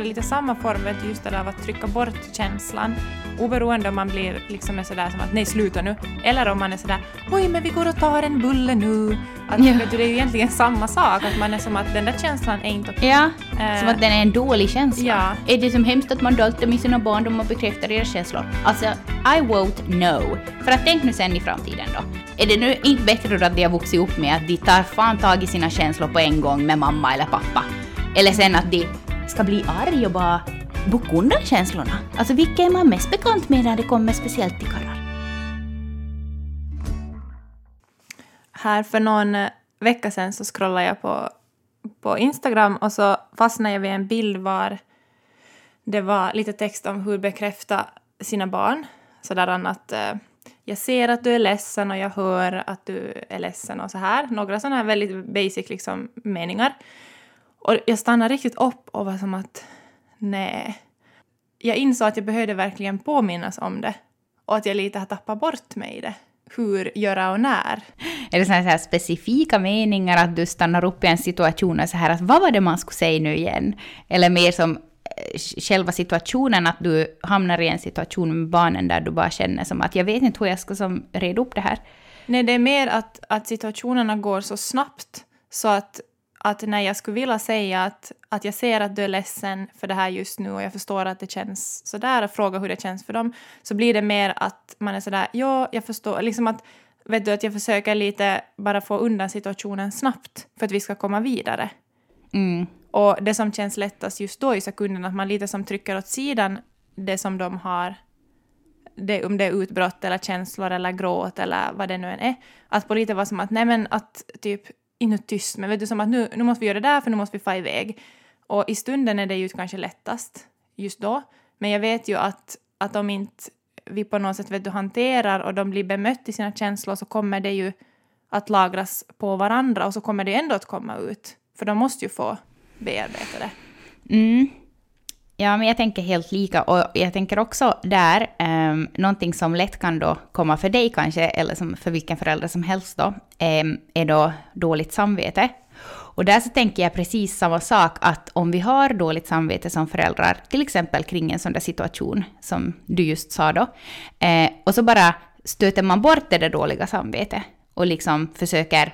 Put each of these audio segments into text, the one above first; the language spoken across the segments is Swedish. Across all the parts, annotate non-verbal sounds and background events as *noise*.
är lite samma form, just det där av att trycka bort känslan. Oberoende om man blir liksom är sådär som att nej sluta nu, eller om man är sådär oj men vi går och tar en bulle nu. Att, Ja. du, det är ju egentligen samma sak, att man är som att den där känslan är inte okej. Ja, Eh, som att den är en dålig känsla. Ja. Är det som hemskt att man daltar med sina barndom och bekräftar deras känslor? Alltså, I vote no. För att tänk nu sen i framtiden då. Är det nu inte bättre då att de har vuxit upp med att de tar fan tag i sina känslor på en gång med mamma eller pappa? Eller sen att de ska bli arg och bara boka undan känslorna? Alltså vilka är man mest bekant med när det kommer speciellt till karlar? Här för någon eh, vecka sedan så scrollade jag på, på Instagram och så fastnade jag vid en bild var det var lite text om hur bekräfta sina barn. Sådär att eh, jag ser att du är ledsen och jag hör att du är ledsen och så här. Några sådana här väldigt basic liksom meningar. Och jag stannade riktigt upp och var som att nej. Jag insåg att jag behövde verkligen påminnas om det och att jag lite har tappat bort mig i det. Hur, göra och när. Är det såna här specifika meningar att du stannar upp i en situation och så här att vad var det man skulle säga nu igen? Eller mer som eh, själva situationen att du hamnar i en situation med barnen där du bara känner som att jag vet inte hur jag ska som reda upp det här. Nej, det är mer att, att situationerna går så snabbt så att, att när jag skulle vilja säga att, att jag ser att du är ledsen för det här just nu och jag förstår att det känns sådär och fråga hur det känns för dem så blir det mer att man är sådär ja, jag förstår, liksom att vet du att jag försöker lite bara få undan situationen snabbt för att vi ska komma vidare. Mm. Och det som känns lättast just då i sekunden, att man lite som trycker åt sidan det som de har, det, om det är utbrott eller känslor eller gråt eller vad det nu än är. Att på lite vara som att, nej men att typ, inutism, men vet du som att nu, nu måste vi göra det där för nu måste vi få iväg. Och i stunden är det ju kanske lättast just då. Men jag vet ju att, att om inte vi på något sätt vet du, hanterar och de blir bemött i sina känslor så kommer det ju att lagras på varandra och så kommer det ändå att komma ut. För de måste ju få bearbeta det. Mm. Ja, men jag tänker helt lika. Och jag tänker också där, um, någonting som lätt kan då komma för dig kanske, eller som för vilken förälder som helst då, um, är då dåligt samvete. Och där så tänker jag precis samma sak, att om vi har dåligt samvete som föräldrar, till exempel kring en sån där situation som du just sa då, eh, och så bara stöter man bort det där dåliga samvetet och liksom försöker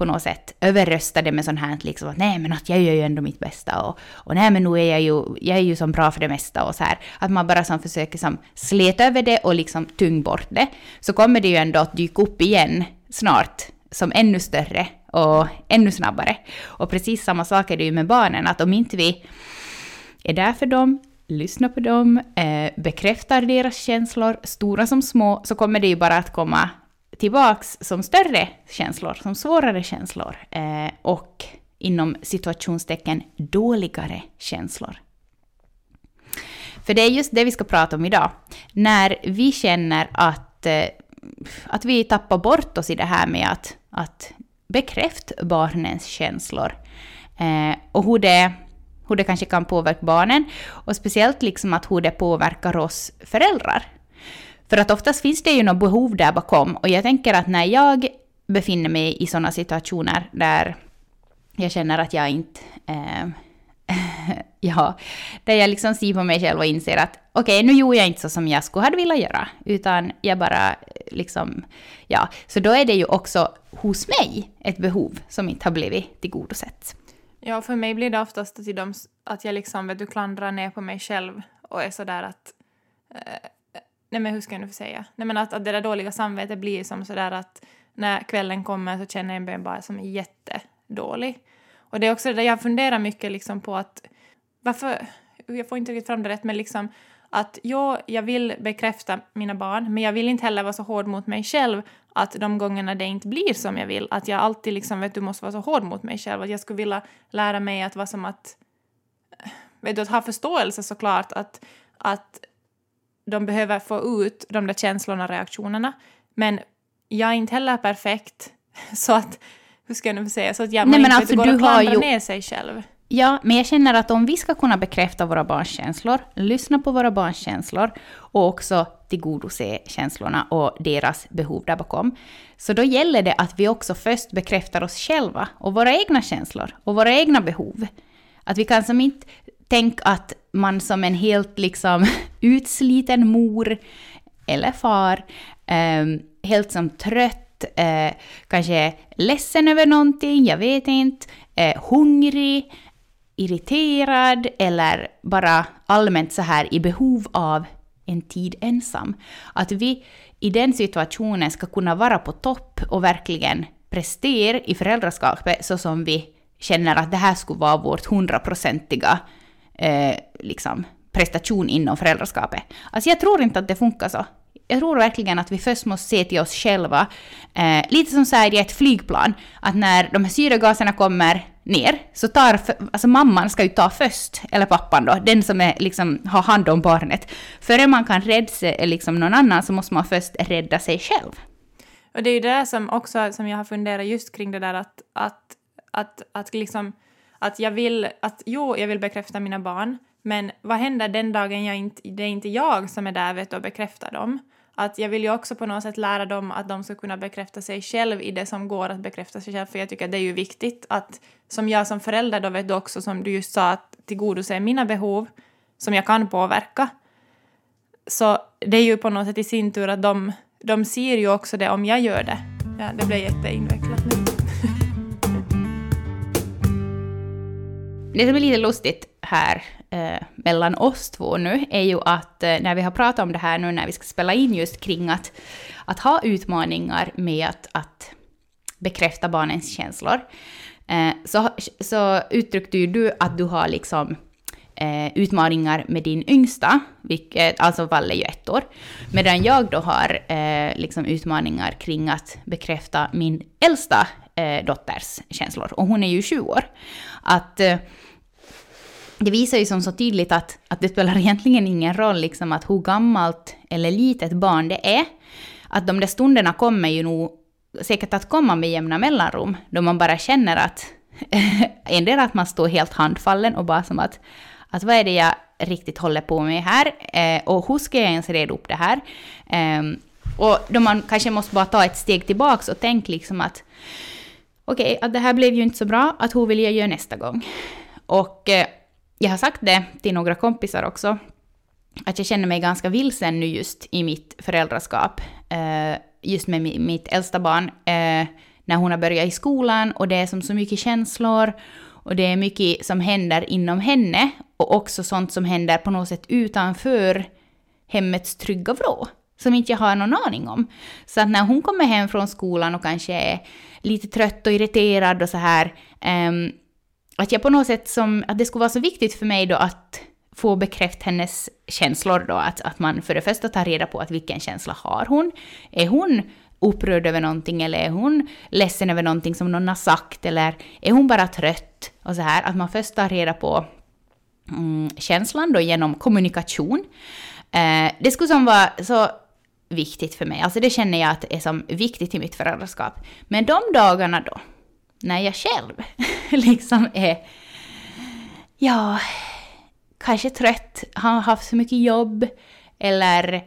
på något sätt överröstade med sånt här liksom att nej men att jag gör ju ändå mitt bästa och, och nej men nu är jag ju, jag är ju som bra för det mesta och så här. Att man bara som försöker som sleta över det och liksom tung bort det. Så kommer det ju ändå att dyka upp igen snart som ännu större och ännu snabbare. Och precis samma sak är det ju med barnen, att om inte vi är där för dem, lyssnar på dem, eh, bekräftar deras känslor, stora som små, så kommer det ju bara att komma tillbaks som större känslor, som svårare känslor eh, och inom situationstecken dåligare känslor. För det är just det vi ska prata om idag. När vi känner att, eh, att vi tappar bort oss i det här med att, att bekräfta barnens känslor. Eh, och hur det, hur det kanske kan påverka barnen. Och speciellt liksom att hur det påverkar oss föräldrar. För att oftast finns det ju något behov där bakom. Och jag tänker att när jag befinner mig i sådana situationer där jag känner att jag inte... Eh, *laughs* ja, där jag liksom ser på mig själv och inser att okej, okay, nu gjorde jag inte så som jag skulle ha velat göra, utan jag bara eh, liksom, ja, så då är det ju också hos mig ett behov som inte har blivit tillgodosett. Ja, för mig blir det oftast till dem att jag liksom, vet du, klandrar ner på mig själv och är sådär att eh, nej men hur ska jag nu få säga? Nej men att, att det där dåliga samvetet blir som sådär att när kvällen kommer så känner jag mig bara som jättedålig. Och det är också det där jag funderar mycket liksom på att varför, jag får inte riktigt fram det rätt, men liksom att jo, jag vill bekräfta mina barn, men jag vill inte heller vara så hård mot mig själv att de gångerna det inte blir som jag vill, att jag alltid liksom, vet du, måste vara så hård mot mig själv, att jag skulle vilja lära mig att vara som att, vet du, att ha förståelse såklart, att, att de behöver få ut de där känslorna och reaktionerna. Men jag är inte heller perfekt. *laughs* Så att, hur ska jag nu säga, så att jag Nej, men alltså, går du och klandrar ju- ner sig själv. Ja, men jag känner att om vi ska kunna bekräfta våra barns känslor, lyssna på våra barns känslor och också tillgodose känslorna och deras behov där bakom, så då gäller det att vi också först bekräftar oss själva och våra egna känslor och våra egna behov. Att vi kan som inte tänk att man som en helt liksom utsliten mor eller far, eh, helt som trött, eh, kanske ledsen över någonting, jag vet inte, eh, hungrig, irriterad eller bara allmänt så här i behov av en tid ensam. Att vi i den situationen ska kunna vara på topp och verkligen prestera i föräldraskapet så som vi känner att det här skulle vara vårt hundraprocentiga eh, liksom, prestation inom föräldraskapet. Alltså jag tror inte att det funkar så. Jag tror verkligen att vi först måste se till oss själva. Eh, lite som så här i ett flygplan, att när de här syragaserna kommer ner, så tar, alltså mamman ska ju ta först, eller pappan då, den som är, liksom, har hand om barnet. Före man kan rädda sig, liksom, någon annan så måste man först rädda sig själv. Och det är ju det där som också som jag har funderat just kring det där att, att, att, att liksom, att jag vill, att jo, jag vill bekräfta mina barn, men vad händer den dagen jag inte, det är inte jag som är där vet, och bekräftar dem? Att jag vill ju också på något sätt lära dem att de ska kunna bekräfta sig själv i det som går att bekräfta sig själv, för jag tycker att det är ju viktigt att som jag som förälder då vet du också som du just sa att tillgodose mina behov som jag kan påverka. Så det är ju på något sätt i sin tur att de, de ser ju också det om jag gör det. Ja, det blir jätteinvecklat nu. *laughs* Det som är lite lustigt här eh, mellan oss två nu är ju att eh, när vi har pratat om det här nu när vi ska spela in just kring att, att ha utmaningar med att, att bekräfta barnens känslor, eh, så, så uttryckte ju du att du har liksom eh, utmaningar med din yngsta, vilket alltså Valle är ju ett år, medan jag då har eh, liksom utmaningar kring att bekräfta min äldsta eh, dotters känslor, och hon är ju sju år. Att eh, det visar ju som så tydligt att, att det spelar egentligen ingen roll liksom att hur gammalt eller litet barn det är. Att de där stunderna kommer ju nog säkert att komma med jämna mellanrum, då man bara känner att *laughs* en del att man står helt handfallen och bara som att, att vad är det jag riktigt håller på med här? Eh, och hur ska jag ens reda upp det här? Eh, och då man kanske måste bara ta ett steg tillbaks och tänka liksom att okej, okay, att det här blev ju inte så bra, att hur vill jag göra nästa gång? Och eh, jag har sagt det till några kompisar också, att jag känner mig ganska vilsen nu just i mitt föräldraskap, eh, just med mitt äldsta barn, eh, när hon har börjat i skolan och det är som så mycket känslor och det är mycket som händer inom henne och också sånt som händer på något sätt utanför hemmets trygga vrå som inte jag har någon aning om. Så att när hon kommer hem från skolan och kanske är lite trött och irriterad och så här, um, att jag på något sätt som, att det skulle vara så viktigt för mig då att få bekräft hennes känslor då, att, att man för det första tar reda på att vilken känsla har hon? Är hon upprörd över någonting eller är hon ledsen över någonting som någon har sagt eller är hon bara trött? Och så här, att man först tar reda på mm, känslan då genom kommunikation. Eh, det skulle som vara så viktigt för mig, alltså det känner jag att är som viktigt i mitt föräldraskap. Men de dagarna då, när jag själv *laughs* liksom är, ja, kanske trött, har haft så mycket jobb eller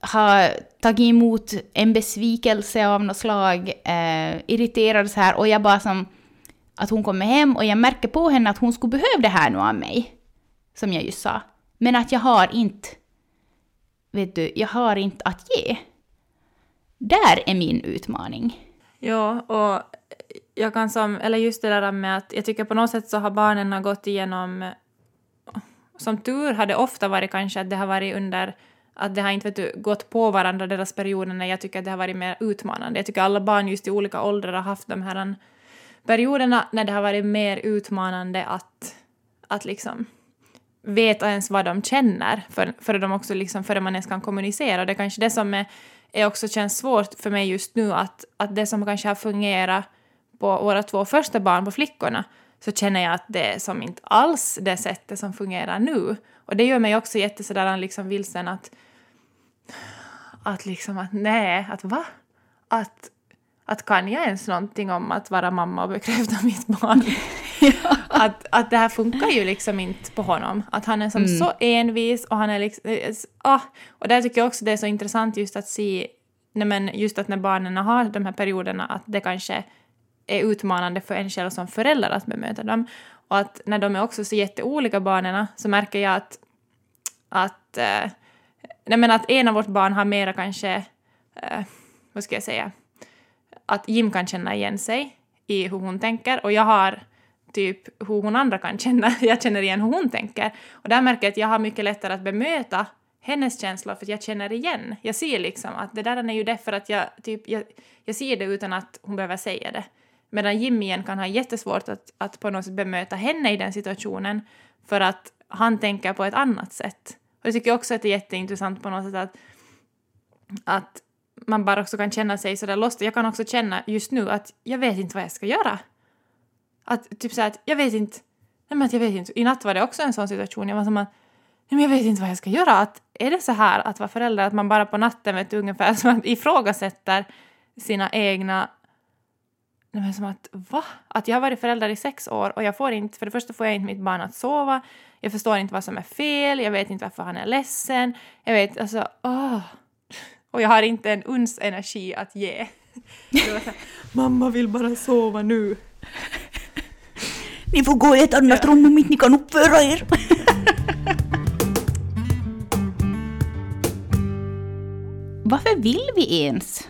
har tagit emot en besvikelse av något slag, eh, irriterad så här och jag bara som att hon kommer hem och jag märker på henne att hon skulle behöva det här nu av mig, som jag just sa. Men att jag har inte, vet du, jag har inte att ge. Där är min utmaning. Ja, och jag kan som, eller just det där med att jag tycker på något sätt så har barnen gått igenom, som tur har det ofta varit kanske att det har varit under att det har inte vet du, gått på varandra deras perioder när jag tycker att det har varit mer utmanande. Jag tycker alla barn just i olika åldrar har haft de här perioderna när det har varit mer utmanande att, att liksom veta ens vad de känner för, för de också liksom, före man ens kan kommunicera. Det är kanske det som är, är också känns svårt för mig just nu att, att det som kanske har fungerat på våra två första barn, på flickorna, så känner jag att det är som inte alls det sättet som fungerar nu. Och det gör mig också jättesådär liksom vilsen att att liksom att nej, att va? Att, att kan jag ens någonting om att vara mamma och bekräfta mitt barn? *laughs* *laughs* ja. Att, att det här funkar ju liksom inte på honom. Att han är som mm. så envis och han är liksom... Ah, och där tycker jag också det är så intressant just att se, nej men just att när barnen har de här perioderna att det kanske är utmanande för en själv som förälder att bemöta dem. Och att när de är också så jätteolika barnen så märker jag att, att, eh, nej men att en av vårt barn har mera kanske, eh, vad ska jag säga, att Jim kan känna igen sig i hur hon tänker och jag har typ hur hon andra kan känna, *laughs* jag känner igen hur hon tänker. Och där märker jag att jag har mycket lättare att bemöta hennes känslor för att jag känner igen. Jag ser liksom att det där är ju därför att jag, typ, jag, jag ser det utan att hon behöver säga det. Medan Jimmy igen kan ha jättesvårt att, att på något sätt bemöta henne i den situationen för att han tänker på ett annat sätt. Och det tycker jag också att det är jätteintressant på något sätt att, att man bara också kan känna sig sådär lost. Jag kan också känna just nu att jag vet inte vad jag ska göra. Att typ såhär att jag vet inte, nej men att jag vet inte. I natt var det också en sån situation. Jag var som att, nej men jag vet inte vad jag ska göra. Att, är det så här att vara förälder att man bara på natten vet ungefär *laughs* som att ifrågasätter sina egna Nej, men som att va? Att jag har varit förälder i sex år och jag får inte, för det första får jag inte mitt barn att sova, jag förstår inte vad som är fel, jag vet inte varför han är ledsen, jag vet alltså, åh. Och jag har inte en uns energi att ge. *laughs* Här, Mamma vill bara sova nu. Ni får gå i ett annat rum om inte ni kan uppföra er. *laughs* Varför vill vi ens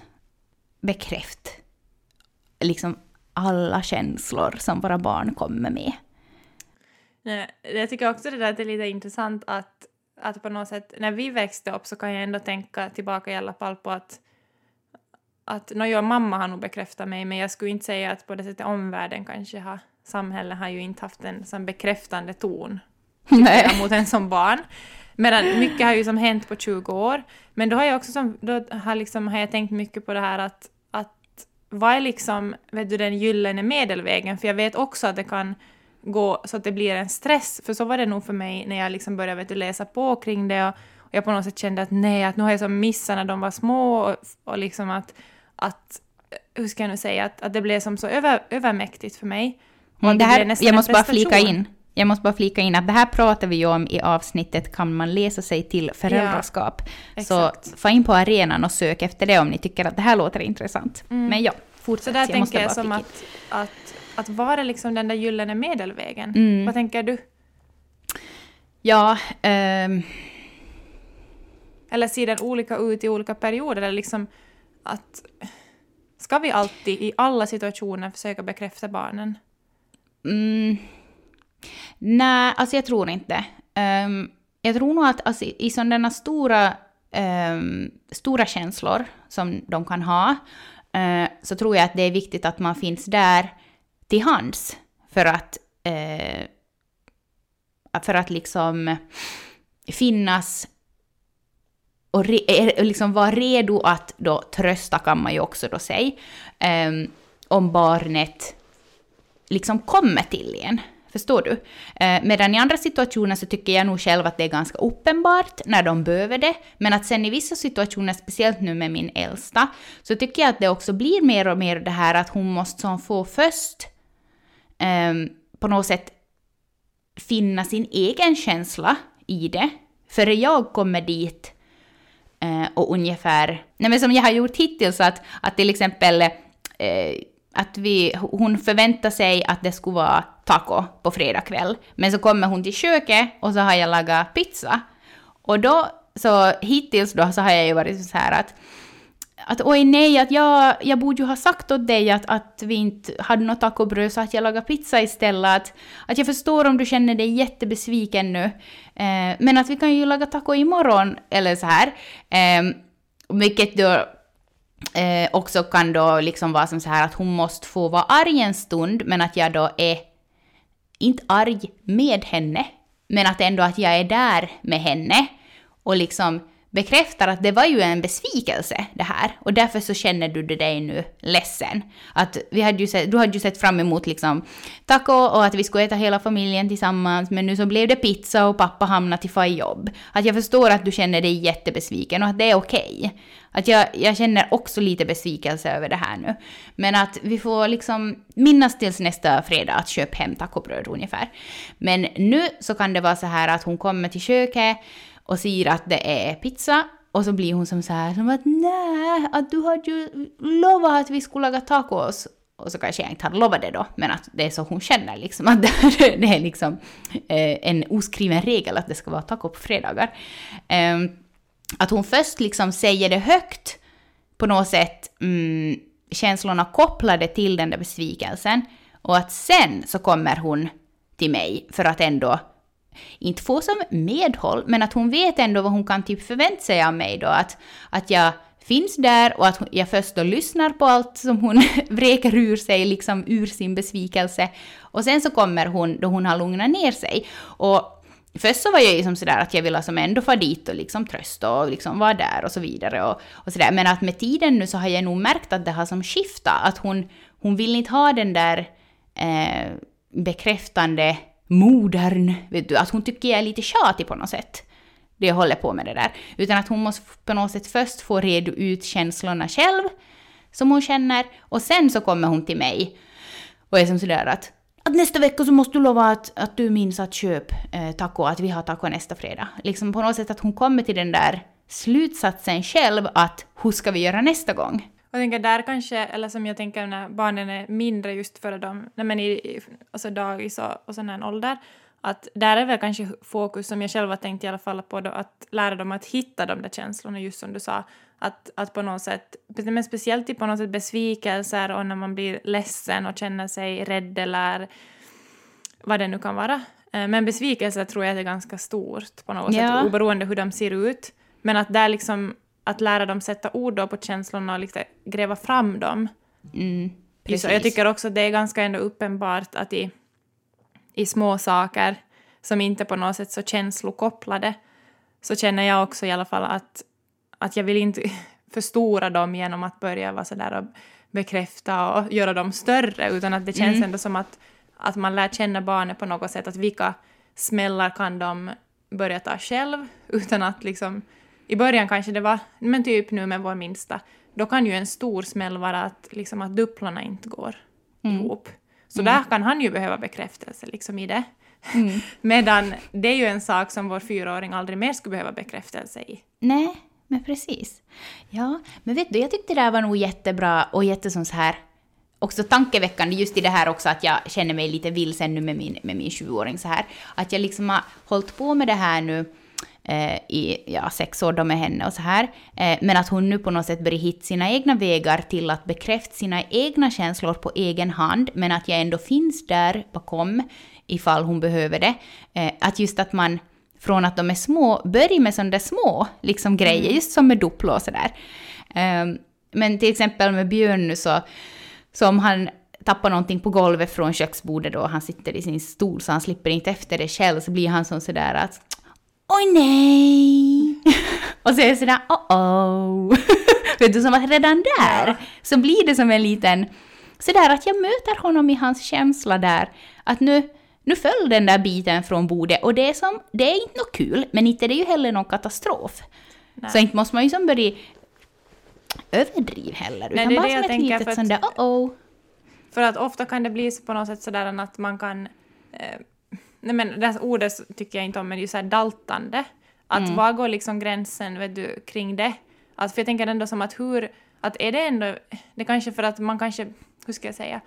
bekräfta liksom alla känslor som våra barn kommer med? Jag tycker också det där att det är lite intressant att, att på något sätt, när vi växte upp så kan jag ändå tänka tillbaka i alla fall på att att no, mamma har nog bekräftat mig, men jag skulle inte säga att på det sättet omvärlden kanske har, samhället har ju inte haft en sån bekräftande ton *laughs* mot en som barn. Medan mycket har ju som hänt på 20 år. Men då har jag också som, då har, liksom, har jag tänkt mycket på det här att, att vad är liksom, vet du, den gyllene medelvägen? För jag vet också att det kan gå så att det blir en stress, för så var det nog för mig när jag liksom började vet du, läsa på kring det och, och jag på något sätt kände att nej, att nu har jag som missat när de var små och, och liksom att, att hur ska jag nu säga, att, att det blev som så över, övermäktigt för mig. Mm, det här, jag måste bara flika in. Jag måste bara flika in att det här pratar vi ju om i avsnittet Kan man läsa sig till föräldraskap? Ja, så få in på arenan och sök efter det om ni tycker att det här låter intressant. Mm. Men ja, fortsätt. Så där jag tänker jag som att, att, att vara liksom den där gyllene medelvägen. Mm. Vad tänker du? Ja... Um... Eller ser den olika ut i olika perioder? Eller liksom att... Ska vi alltid i alla situationer försöka bekräfta barnen? Mm. Nej, alltså jag tror inte. Um, jag tror nog att alltså, i sådana stora, um, stora känslor som de kan ha, uh, så tror jag att det är viktigt att man finns där till hands för att, uh, för att liksom finnas och re, eh, liksom vara redo att då trösta kan man ju också då säga, um, om barnet liksom kommer till en. Förstår du? Eh, medan i andra situationer så tycker jag nog själv att det är ganska uppenbart när de behöver det, men att sen i vissa situationer, speciellt nu med min äldsta, så tycker jag att det också blir mer och mer det här att hon måste som få först eh, på något sätt finna sin egen känsla i det, före jag kommer dit eh, och ungefär, nej men som jag har gjort hittills, att, att till exempel eh, att vi, hon förväntar sig att det skulle vara taco på fredag kväll. Men så kommer hon till köket och så har jag lagat pizza. Och då, så hittills då så har jag ju varit så här att att oj nej, att jag, jag borde ju ha sagt åt dig att, att vi inte hade något tacobröd så att jag lagar pizza istället. Att, att jag förstår om du känner dig jättebesviken nu. Eh, men att vi kan ju laga taco imorgon eller så här. Eh, vilket då eh, också kan då liksom vara som så här att hon måste få vara arg en stund, men att jag då är inte arg med henne, men att ändå att jag är där med henne. Och liksom bekräftar att det var ju en besvikelse det här och därför så känner du dig nu ledsen. Att vi hade ju sett, du hade ju sett fram emot liksom taco och att vi skulle äta hela familjen tillsammans men nu så blev det pizza och pappa hamnade till faj jobb. Att jag förstår att du känner dig jättebesviken och att det är okej. Okay. Att jag, jag känner också lite besvikelse över det här nu. Men att vi får liksom minnas tills nästa fredag att köpa hem tacobröd ungefär. Men nu så kan det vara så här att hon kommer till köket och säger att det är pizza och så blir hon som så här som att nej, att du hade ju lovat att vi skulle laga tacos. och så kanske jag inte hade lovat det då, men att det är så hon känner liksom att *laughs* det är liksom eh, en oskriven regel att det ska vara taco på fredagar. Ehm, att hon först liksom säger det högt på något sätt, mm, känslorna kopplade till den där besvikelsen och att sen så kommer hon till mig för att ändå inte få som medhåll, men att hon vet ändå vad hon kan typ förvänta sig av mig då. Att, att jag finns där och att jag först då lyssnar på allt som hon *laughs* vräker ur sig, liksom ur sin besvikelse. Och sen så kommer hon då hon har lugnat ner sig. Och Först så var jag ju som sådär att jag ville som ändå få dit och liksom trösta och liksom vara där och så vidare och, och sådär. Men att med tiden nu så har jag nog märkt att det har som skiftat. Att hon, hon vill inte ha den där eh, bekräftande modern, vet du, att hon tycker jag är lite tjatig på något sätt. Det jag håller på med det där. Utan att hon måste på något sätt först få reda ut känslorna själv, som hon känner, och sen så kommer hon till mig och är som sådär att att nästa vecka så måste du lova att, att du minns att köpa eh, taco, att vi har taco nästa fredag. Liksom på något sätt att hon kommer till den där slutsatsen själv att hur ska vi göra nästa gång? Jag tänker där kanske, eller som jag tänker när barnen är mindre just före dem, nej men i alltså dagis och, och sån här ålder, att där är väl kanske fokus som jag själv har tänkt i alla fall på då, att lära dem att hitta de där känslorna, just som du sa, att, att på något sätt, men speciellt i på något sätt besvikelser och när man blir ledsen och känner sig rädd eller vad det nu kan vara. Eh, men besvikelser tror jag är ganska stort på något ja. sätt, oberoende hur de ser ut. Men att där liksom att lära dem sätta ord då på känslorna och liksom gräva fram dem. Mm, jag tycker också att det är ganska ändå uppenbart att i, i små saker som inte på något sätt så känslokopplade så känner jag också i alla fall att, att jag vill inte *laughs* förstora dem genom att börja vara sådär och bekräfta och göra dem större utan att det känns mm. ändå som att, att man lär känna barnet på något sätt att vilka smällar kan de börja ta själv *laughs* utan att liksom i början kanske det var, men typ nu med vår minsta, då kan ju en stor smäll vara att, liksom, att dupplorna inte går mm. ihop. Så mm. där kan han ju behöva bekräftelse liksom i det. Mm. *laughs* Medan det är ju en sak som vår fyraåring aldrig mer skulle behöva bekräftelse i. Nej, men precis. Ja, men vet du, jag tyckte det där var nog jättebra och jättesån så här också tankeväckande just i det här också att jag känner mig lite vilsen nu med min, med min sjuåring så här. Att jag liksom har hållit på med det här nu i ja, sex år då med henne och så här. Eh, men att hon nu på något sätt börjar hitta sina egna vägar till att bekräfta sina egna känslor på egen hand, men att jag ändå finns där bakom ifall hon behöver det. Eh, att just att man från att de är små börjar med sådana där små liksom, grejer, mm. just som med Duplo och sådär. Um, men till exempel med Björn nu så, så om han tappar någonting på golvet från köksbordet då, han sitter i sin stol så han slipper inte efter det själv, så blir han som sådär att oj nej! *laughs* och så är det sådär oh oh. *laughs* Vet du, som att redan där ja. så blir det som en liten, sådär att jag möter honom i hans känsla där, att nu, nu föll den där biten från bordet och det är som, det är inte något kul, men inte det är ju heller någon katastrof. Nej. Så inte måste man ju som börja överdriva heller, utan Nej, bara som ett litet sånt där oh oh. För att ofta kan det bli på något sätt sådär att man kan eh, nej men det här ordet tycker jag inte om, men det är ju såhär daltande. Att mm. var går liksom gränsen vet du, kring det? Att, för jag tänker ändå som att hur, att är det ändå, det kanske för att man kanske, hur ska jag säga,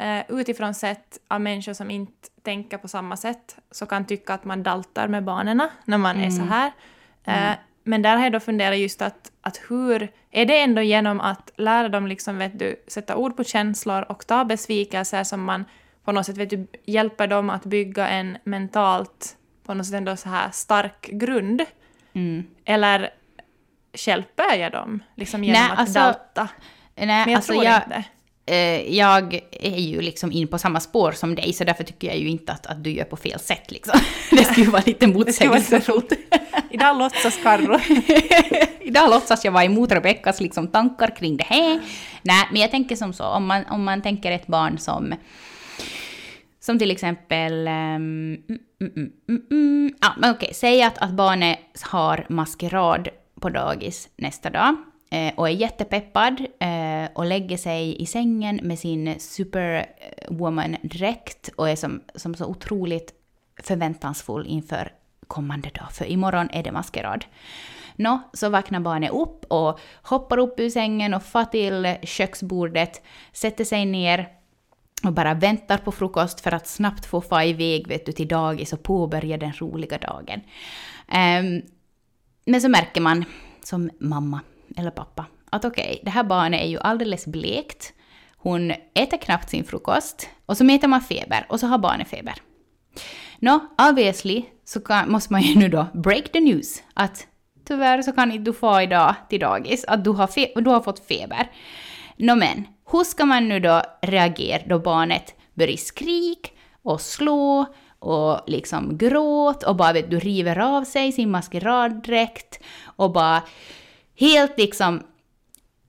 uh, utifrån sett av människor som inte tänker på samma sätt så kan tycka att man daltar med barnen när man mm. är så här. Uh, Men där har jag då funderat just att, att hur, är det ändå genom att lära dem liksom, vet du, sätta ord på känslor och ta besvikelser som man på något sätt vet du, hjälper dem att bygga en mentalt på något sätt ändå så här stark grund? Mm. Eller hjälper jag dem liksom genom nej, att alltså, dalta? Nej, Men jag alltså tror jag, inte. Eh, jag är ju liksom in på samma spår som dig, så därför tycker jag ju inte att, att du gör på fel sätt. Liksom. *laughs* *laughs* Det skulle vara lite motsägelsefullt. Idag låtsas Carro. *laughs* Idag låtsas jag vara emot Rebeckas liksom, tankar kring det här. Nej, men jag tänker som så, om man, om man tänker ett barn som som till exempel, um, mm, mm, mm, ja, men okej, säg att, att barnet har maskerad på dagis nästa dag eh, och är jättepeppad eh, och lägger sig i sängen med sin superwoman-dräkt och är som, som så otroligt förväntansfull inför kommande dag, för imorgon är det maskerad. Nå, så vaknar barnet upp och hoppar upp ur sängen och far till köksbordet, sätter sig ner och bara väntar på frukost för att snabbt få fara iväg vet du, till dagis och påbörja den roliga dagen. Um, men så märker man som mamma eller pappa att okej, okay, det här barnet är ju alldeles blekt. Hon äter knappt sin frukost och så mäter man feber och så har barnet feber. Nå, no, obviously så kan, måste man ju nu då break the news att tyvärr så kan inte du få idag till dagis, att du har, fe- du har fått feber. Nå no, men, hur ska man nu då reagera då barnet börjar skrika och slå och liksom gråt och bara vet du river av sig sin maskeraddräkt och bara helt liksom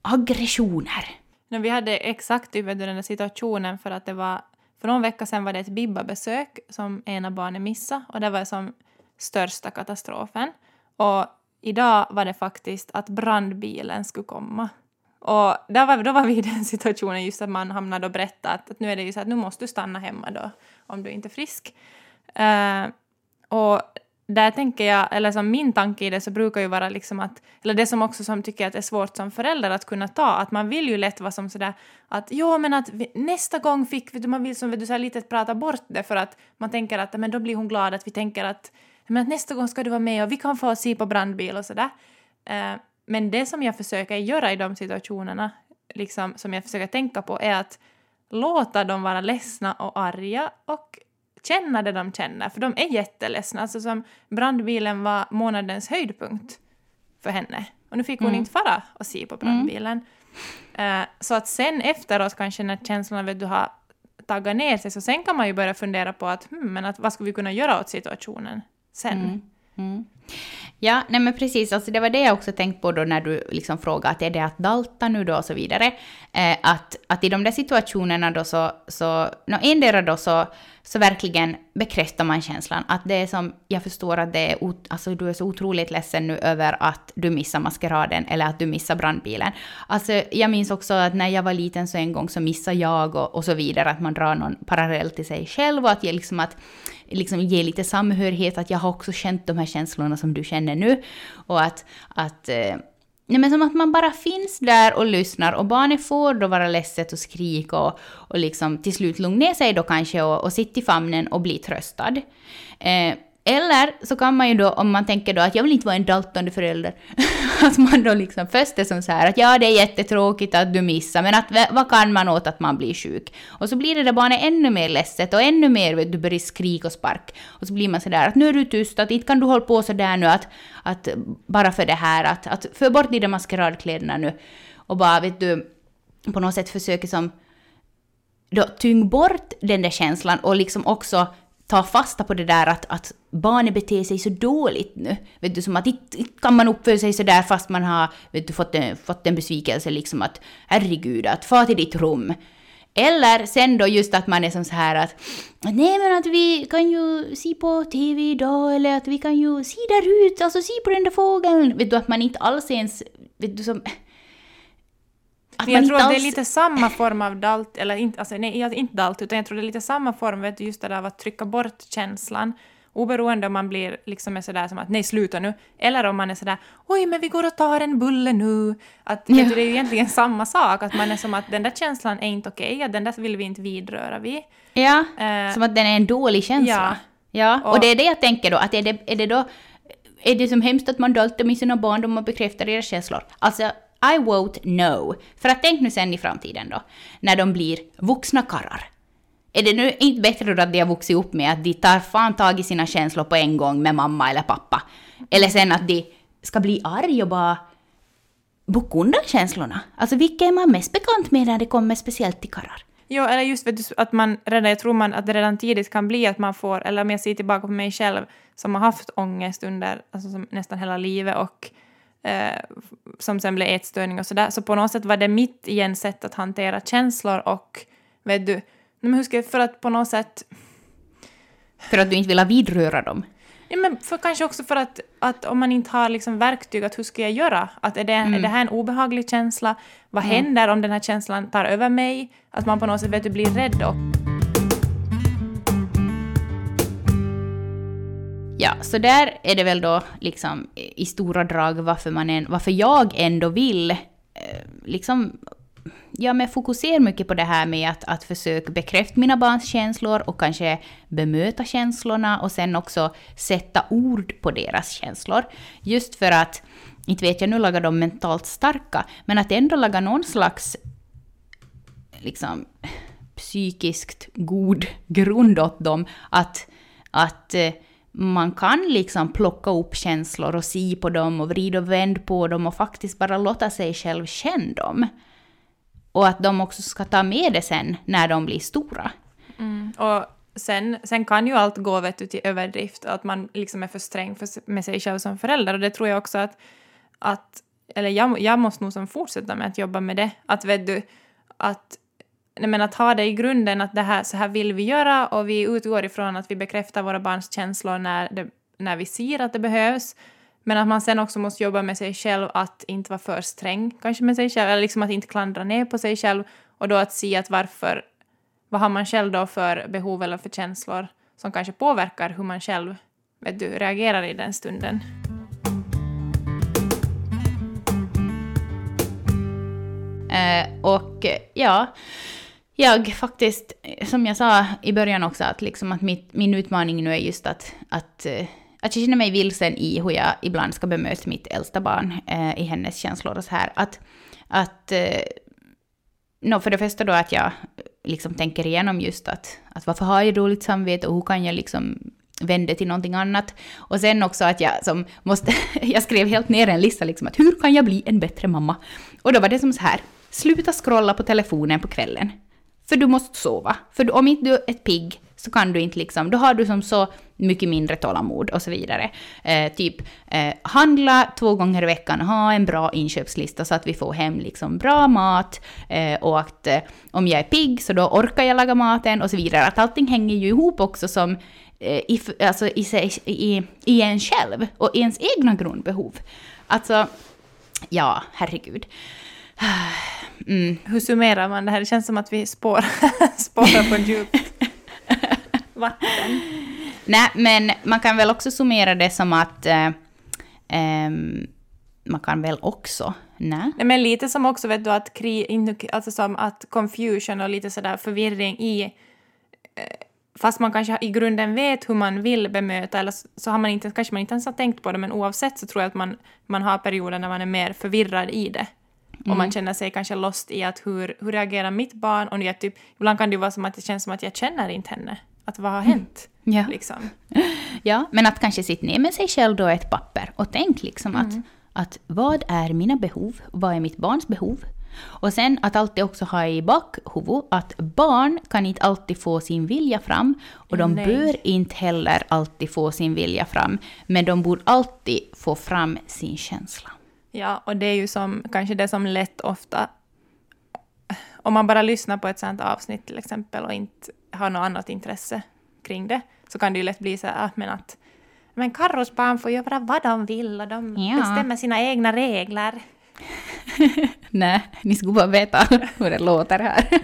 aggressioner. No, vi hade exakt typ den där situationen för att det var för någon vecka sedan var det ett Bibba-besök som ena barnet missade och det var som största katastrofen. Och idag var det faktiskt att brandbilen skulle komma. Och där var, då var vi i den *laughs* situationen just att man hamnade och berättade att, att nu är det ju så att nu måste du stanna hemma då om du inte är frisk. Uh, och där tänker jag, eller som min tanke i det så brukar ju vara liksom att, eller det som också som tycker att är svårt som förälder att kunna ta, att man vill ju lätt vara som sådär att jo men att vi, nästa gång fick vi, man vill som du så lite prata bort det för att man tänker att men då blir hon glad att vi tänker att, men att nästa gång ska du vara med och vi kan få se på brandbil och sådär. Uh, men det som jag försöker göra i de situationerna, liksom, som jag försöker tänka på, är att låta dem vara ledsna och arga och känna det de känner, för de är jätteledsna. Alltså som brandbilen var månadens höjdpunkt för henne. Och nu fick hon mm. inte fara och se på brandbilen. Mm. Uh, så att sen efteråt kanske när känslorna vet du har taggat ner sig, så sen kan man ju börja fundera på att, hmm, men att vad ska vi kunna göra åt situationen sen? Mm. Ja, nej men precis, alltså det var det jag också tänkte på då när du liksom frågade att är det att dalta nu då och så vidare. Eh, att, att i de där situationerna då så, så no, endera då så, så verkligen bekräftar man känslan att det är som, jag förstår att det är, alltså du är så otroligt ledsen nu över att du missar maskeraden eller att du missar brandbilen. Alltså jag minns också att när jag var liten så en gång så missade jag och, och så vidare, att man drar någon parallell till sig själv och att, jag liksom att liksom ge lite samhörighet, att jag har också känt de här känslorna som du känner nu. Och att, att eh, Nej, men som att man bara finns där och lyssnar och barnet får då vara ledset och skrika och, och liksom till slut lugna ner sig då kanske och, och sitta i famnen och bli tröstad. Eh, eller så kan man ju då, om man tänker då att jag vill inte vara en daltande förälder, *laughs* att man då liksom först är som så här att ja, det är jättetråkigt att du missar, men att vad kan man åt att man blir sjuk? Och så blir det där barnet ännu mer ledset och ännu mer, vet du, börjar skrika och spark. Och så blir man så där att nu är du tyst, att inte kan du hålla på så där nu, att, att bara för det här, att, att för bort de där maskeradkläderna nu. Och bara, vet du, på något sätt försöker som då tyng bort den där känslan och liksom också ta fasta på det där att, att barnet beter sig så dåligt nu. Vet du, som att inte kan man uppföra sig så där fast man har vet du, fått, en, fått en besvikelse liksom att herregud, att far till ditt rum. Eller sen då just att man är som så här att nej men att vi kan ju se på TV idag eller att vi kan ju se där ut, alltså se på den där fågeln. Vet du att man inte alls ens, vet du som att jag tror att det är lite samma form av dalt, eller inte, alltså, nej, inte dalt, utan jag tror det är lite samma form, vet du, just det där av att trycka bort känslan. Oberoende om man blir liksom är sådär som att nej sluta nu, eller om man är sådär oj men vi går och tar en bulle nu. Att, ja. du, det är ju egentligen *laughs* samma sak, att man är som att den där känslan är inte okej, okay, den där vill vi inte vidröra vid. Ja, uh, som att den är en dålig känsla. Ja, ja. Och, och det är det jag tänker då, att är det, är det då är det som hemskt att man daltar med sina barn, de bekräftar deras känslor? Alltså, i vote no. För att tänk nu sen i framtiden då, när de blir vuxna karrar. Är det nu inte bättre då att de har vuxit upp med att de tar fan tag i sina känslor på en gång med mamma eller pappa? Eller sen att de ska bli arg och bara bucka undan känslorna? Alltså vilka är man mest bekant med när det kommer speciellt till karrar? Jo, eller just vet du, att man redan, jag tror man att det redan tidigt kan bli att man får, eller om jag ser tillbaka på mig själv som har haft ångest under alltså, nästan hela livet och eh, som sen blev ätstörning och sådär. Så på något sätt var det mitt igen sätt att hantera känslor och vet du, men hur ska jag, för att på något sätt... För att du inte vill vidröra dem? Ja, men för, kanske också för att, att om man inte har liksom verktyg, att hur ska jag göra? Att är, det, mm. är det här en obehaglig känsla? Vad mm. händer om den här känslan tar över mig? Att man på något sätt vet du, blir rädd. Och, Ja, så där är det väl då liksom i stora drag varför, man en, varför jag ändå vill eh, liksom ja, men fokusera mycket på det här med att, att försöka bekräfta mina barns känslor och kanske bemöta känslorna och sen också sätta ord på deras känslor. Just för att, inte vet jag, nu lagar de mentalt starka, men att ändå laga någon slags liksom psykiskt god grund åt dem. Att, att eh, man kan liksom plocka upp känslor och se på dem och vrida och vända på dem och faktiskt bara låta sig själv känna dem. Och att de också ska ta med det sen när de blir stora. Mm. Och sen, sen kan ju allt gå vet du, till överdrift, att man liksom är för sträng för, med sig själv som förälder. Och det tror jag också att, att eller jag, jag måste nog som fortsätta med att jobba med det. Att vet du, att nej men att ha det i grunden att det här, så här vill vi göra och vi utgår ifrån att vi bekräftar våra barns känslor när, det, när vi ser att det behövs. Men att man sen också måste jobba med sig själv att inte vara för sträng kanske med sig själv, eller liksom att inte klandra ner på sig själv och då att se att varför, vad har man själv då för behov eller för känslor som kanske påverkar hur man själv vet du, reagerar i den stunden. Eh, och ja, jag faktiskt, som jag sa i början också, att, liksom att mitt, min utmaning nu är just att, att, eh, att jag känner mig vilsen i hur jag ibland ska bemöta mitt äldsta barn eh, i hennes känslor och så här. Att, att eh, no, för det första då att jag liksom tänker igenom just att, att varför har jag dåligt samvete och hur kan jag liksom vända till någonting annat. Och sen också att jag som måste, *laughs* jag skrev helt ner en lista liksom att hur kan jag bli en bättre mamma? Och då var det som så här, sluta scrolla på telefonen på kvällen. För du måste sova. För om inte du är pigg så kan du inte liksom, då har du som så mycket mindre tålamod och så vidare. Eh, typ eh, handla två gånger i veckan, ha en bra inköpslista så att vi får hem liksom bra mat eh, och att eh, om jag är pigg så då orkar jag laga maten och så vidare. Att allting hänger ju ihop också som eh, i, alltså i, sig, i, i en själv och i ens egna grundbehov. Alltså, ja, herregud. Mm. Hur summerar man det här? Det känns som att vi spår, *laughs* spårar på *laughs* djupt vatten. Nej, men man kan väl också summera det som att eh, eh, man kan väl också, nej. nej. men lite som också vet du att krig, alltså som att confusion och lite sådär förvirring i eh, fast man kanske i grunden vet hur man vill bemöta, eller så har man inte, kanske man inte ens har tänkt på det, men oavsett så tror jag att man, man har perioder när man är mer förvirrad i det. Mm. Och man känner sig kanske lost i att hur, hur reagerar mitt barn? Och jag typ, ibland kan det vara som att det känns som att jag känner inte henne. Att vad har mm. hänt? Mm. Ja. Liksom. *laughs* ja, men att kanske sitta ner med sig själv då ett papper och tänk liksom mm. att, att vad är mina behov? Vad är mitt barns behov? Och sen att alltid också ha i bakhuvudet att barn kan inte alltid få sin vilja fram och de Nej. bör inte heller alltid få sin vilja fram, men de borde alltid få fram sin känsla. Ja, och det är ju som kanske det som lätt ofta... Om man bara lyssnar på ett sånt avsnitt till exempel och inte har något annat intresse kring det, så kan det ju lätt bli så här, men att men Carros barn får göra vad de vill och de ja. bestämmer sina egna regler. *laughs* Nej, ni skulle bara veta *laughs* hur det låter här. *laughs*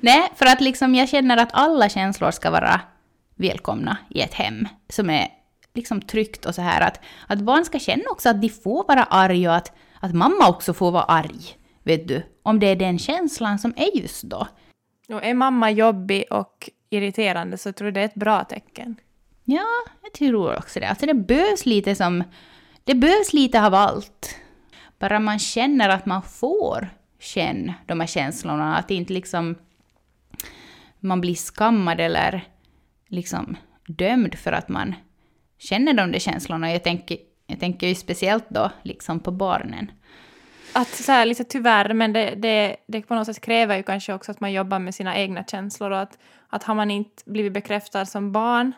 Nej, för att liksom jag känner att alla känslor ska vara välkomna i ett hem som är liksom tryggt och så här att, att barn ska känna också att de får vara arga och att, att mamma också får vara arg. Vet du? Om det är den känslan som är just då. Och är mamma jobbig och irriterande så tror jag det är ett bra tecken. Ja, jag tror också det. Alltså det behövs lite som... Det behövs lite av allt. Bara man känner att man får känna de här känslorna. Att inte liksom man blir skammad eller liksom dömd för att man känner de de känslorna. Jag tänker, jag tänker ju speciellt då liksom på barnen. Att så här, liksom, tyvärr, men det, det, det på något sätt kräver ju kanske också att man jobbar med sina egna känslor och att, att har man inte blivit bekräftad som barn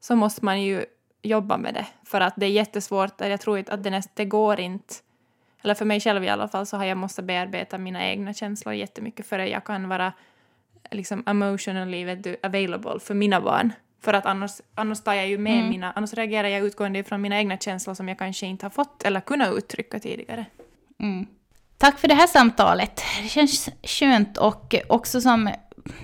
så måste man ju jobba med det. För att det är jättesvårt, jag tror inte att det, näst, det går inte eller för mig själv i alla fall, så har jag måste bearbeta mina egna känslor jättemycket för att jag kan vara liksom emotionally available för mina barn. För att annars, annars tar jag ju med mm. mina, annars reagerar jag utgående från mina egna känslor som jag kanske inte har fått eller kunnat uttrycka tidigare. Mm. Tack för det här samtalet. Det känns skönt och också som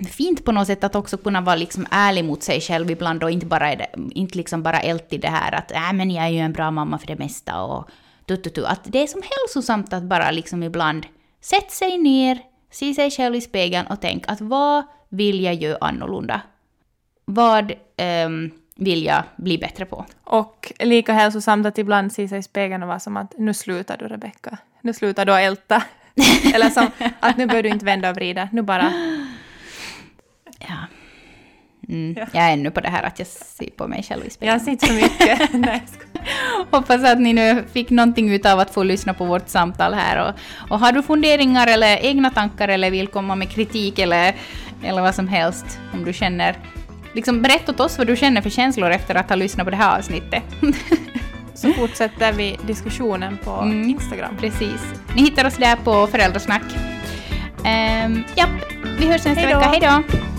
fint på något sätt att också kunna vara liksom ärlig mot sig själv ibland och inte bara, inte liksom bara älta det här att äh, men jag är ju en bra mamma för det mesta och tu, tu, tu. Att det är som hälsosamt att bara liksom ibland sätta sig ner, se sig själv i spegeln och tänka att vad vill jag göra annorlunda? Vad um, vill jag bli bättre på? Och lika hälsosamt att ibland se sig i spegeln och vara som att nu slutar du Rebecka, nu slutar du att älta. *laughs* Eller som att nu bör du inte vända och vrida, nu bara... Ja. Mm. Ja. Jag är ännu på det här att jag ser på mig själv i spegeln. Jag har sett så mycket. *laughs* Nej, Hoppas att ni nu fick någonting ut av att få lyssna på vårt samtal här. Och, och har du funderingar eller egna tankar eller vill komma med kritik eller, eller vad som helst om du känner... Liksom berätta åt oss vad du känner för känslor efter att ha lyssnat på det här avsnittet. *laughs* Så fortsätter vi diskussionen på mm, Instagram. Precis. Ni hittar oss där på Föräldrasnack. Um, japp, vi hörs nästa Hejdå. vecka. Hej då!